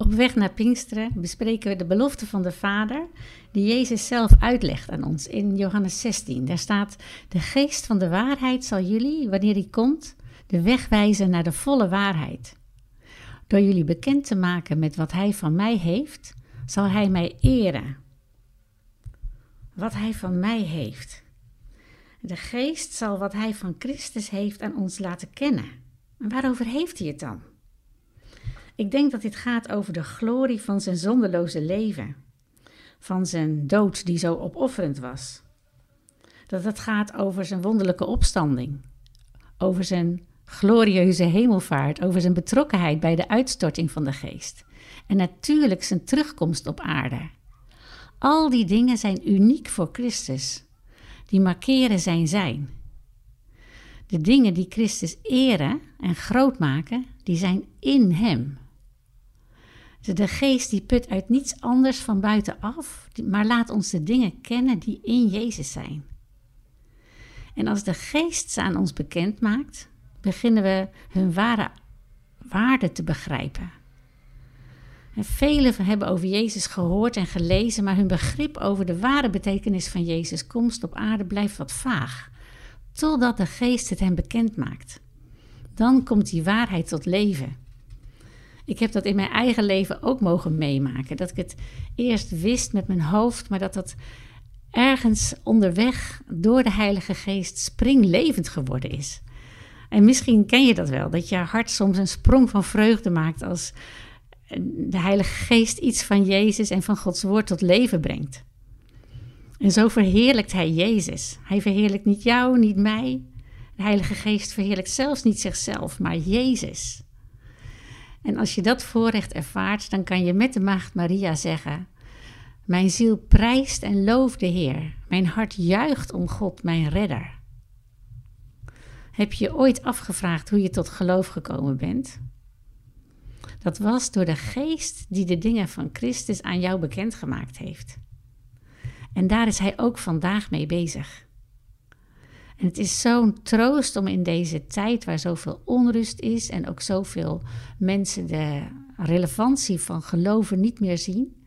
Op weg naar Pinksteren bespreken we de belofte van de Vader, die Jezus zelf uitlegt aan ons in Johannes 16. Daar staat: De geest van de waarheid zal jullie, wanneer hij komt, de weg wijzen naar de volle waarheid. Door jullie bekend te maken met wat hij van mij heeft, zal hij mij eren. Wat hij van mij heeft. De geest zal wat hij van Christus heeft aan ons laten kennen. En waarover heeft hij het dan? Ik denk dat dit gaat over de glorie van zijn zonderloze leven, van zijn dood die zo opofferend was. Dat het gaat over zijn wonderlijke opstanding, over zijn glorieuze hemelvaart, over zijn betrokkenheid bij de uitstorting van de geest en natuurlijk zijn terugkomst op aarde. Al die dingen zijn uniek voor Christus, die markeren zijn zijn. De dingen die Christus eren en groot maken, die zijn in Hem. De geest die put uit niets anders van buitenaf, maar laat ons de dingen kennen die in Jezus zijn. En als de geest ze aan ons bekend maakt, beginnen we hun ware waarde te begrijpen. En velen hebben over Jezus gehoord en gelezen, maar hun begrip over de ware betekenis van Jezus' komst op aarde blijft wat vaag, totdat de geest het hen bekend maakt. Dan komt die waarheid tot leven. Ik heb dat in mijn eigen leven ook mogen meemaken. Dat ik het eerst wist met mijn hoofd, maar dat dat ergens onderweg door de Heilige Geest springlevend geworden is. En misschien ken je dat wel, dat je hart soms een sprong van vreugde maakt als de Heilige Geest iets van Jezus en van Gods Woord tot leven brengt. En zo verheerlijkt Hij Jezus. Hij verheerlijkt niet jou, niet mij. De Heilige Geest verheerlijkt zelfs niet zichzelf, maar Jezus. En als je dat voorrecht ervaart, dan kan je met de Maagd Maria zeggen: Mijn ziel prijst en looft de Heer. Mijn hart juicht om God, mijn redder. Heb je ooit afgevraagd hoe je tot geloof gekomen bent? Dat was door de geest die de dingen van Christus aan jou bekendgemaakt heeft. En daar is hij ook vandaag mee bezig. En het is zo'n troost om in deze tijd waar zoveel onrust is en ook zoveel mensen de relevantie van geloven niet meer zien,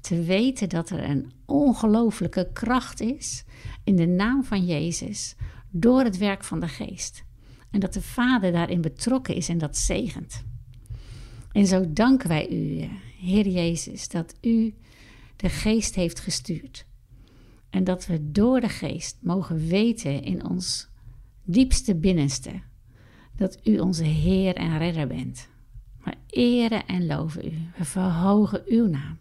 te weten dat er een ongelooflijke kracht is in de naam van Jezus door het werk van de Geest. En dat de Vader daarin betrokken is en dat zegent. En zo danken wij u, Heer Jezus, dat u de Geest heeft gestuurd. En dat we door de Geest mogen weten in ons diepste binnenste dat u onze Heer en Redder bent. Maar eren en loven u. We verhogen uw naam.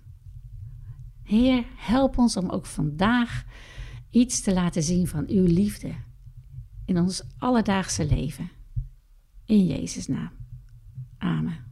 Heer, help ons om ook vandaag iets te laten zien van uw liefde in ons alledaagse leven. In Jezus' naam. Amen.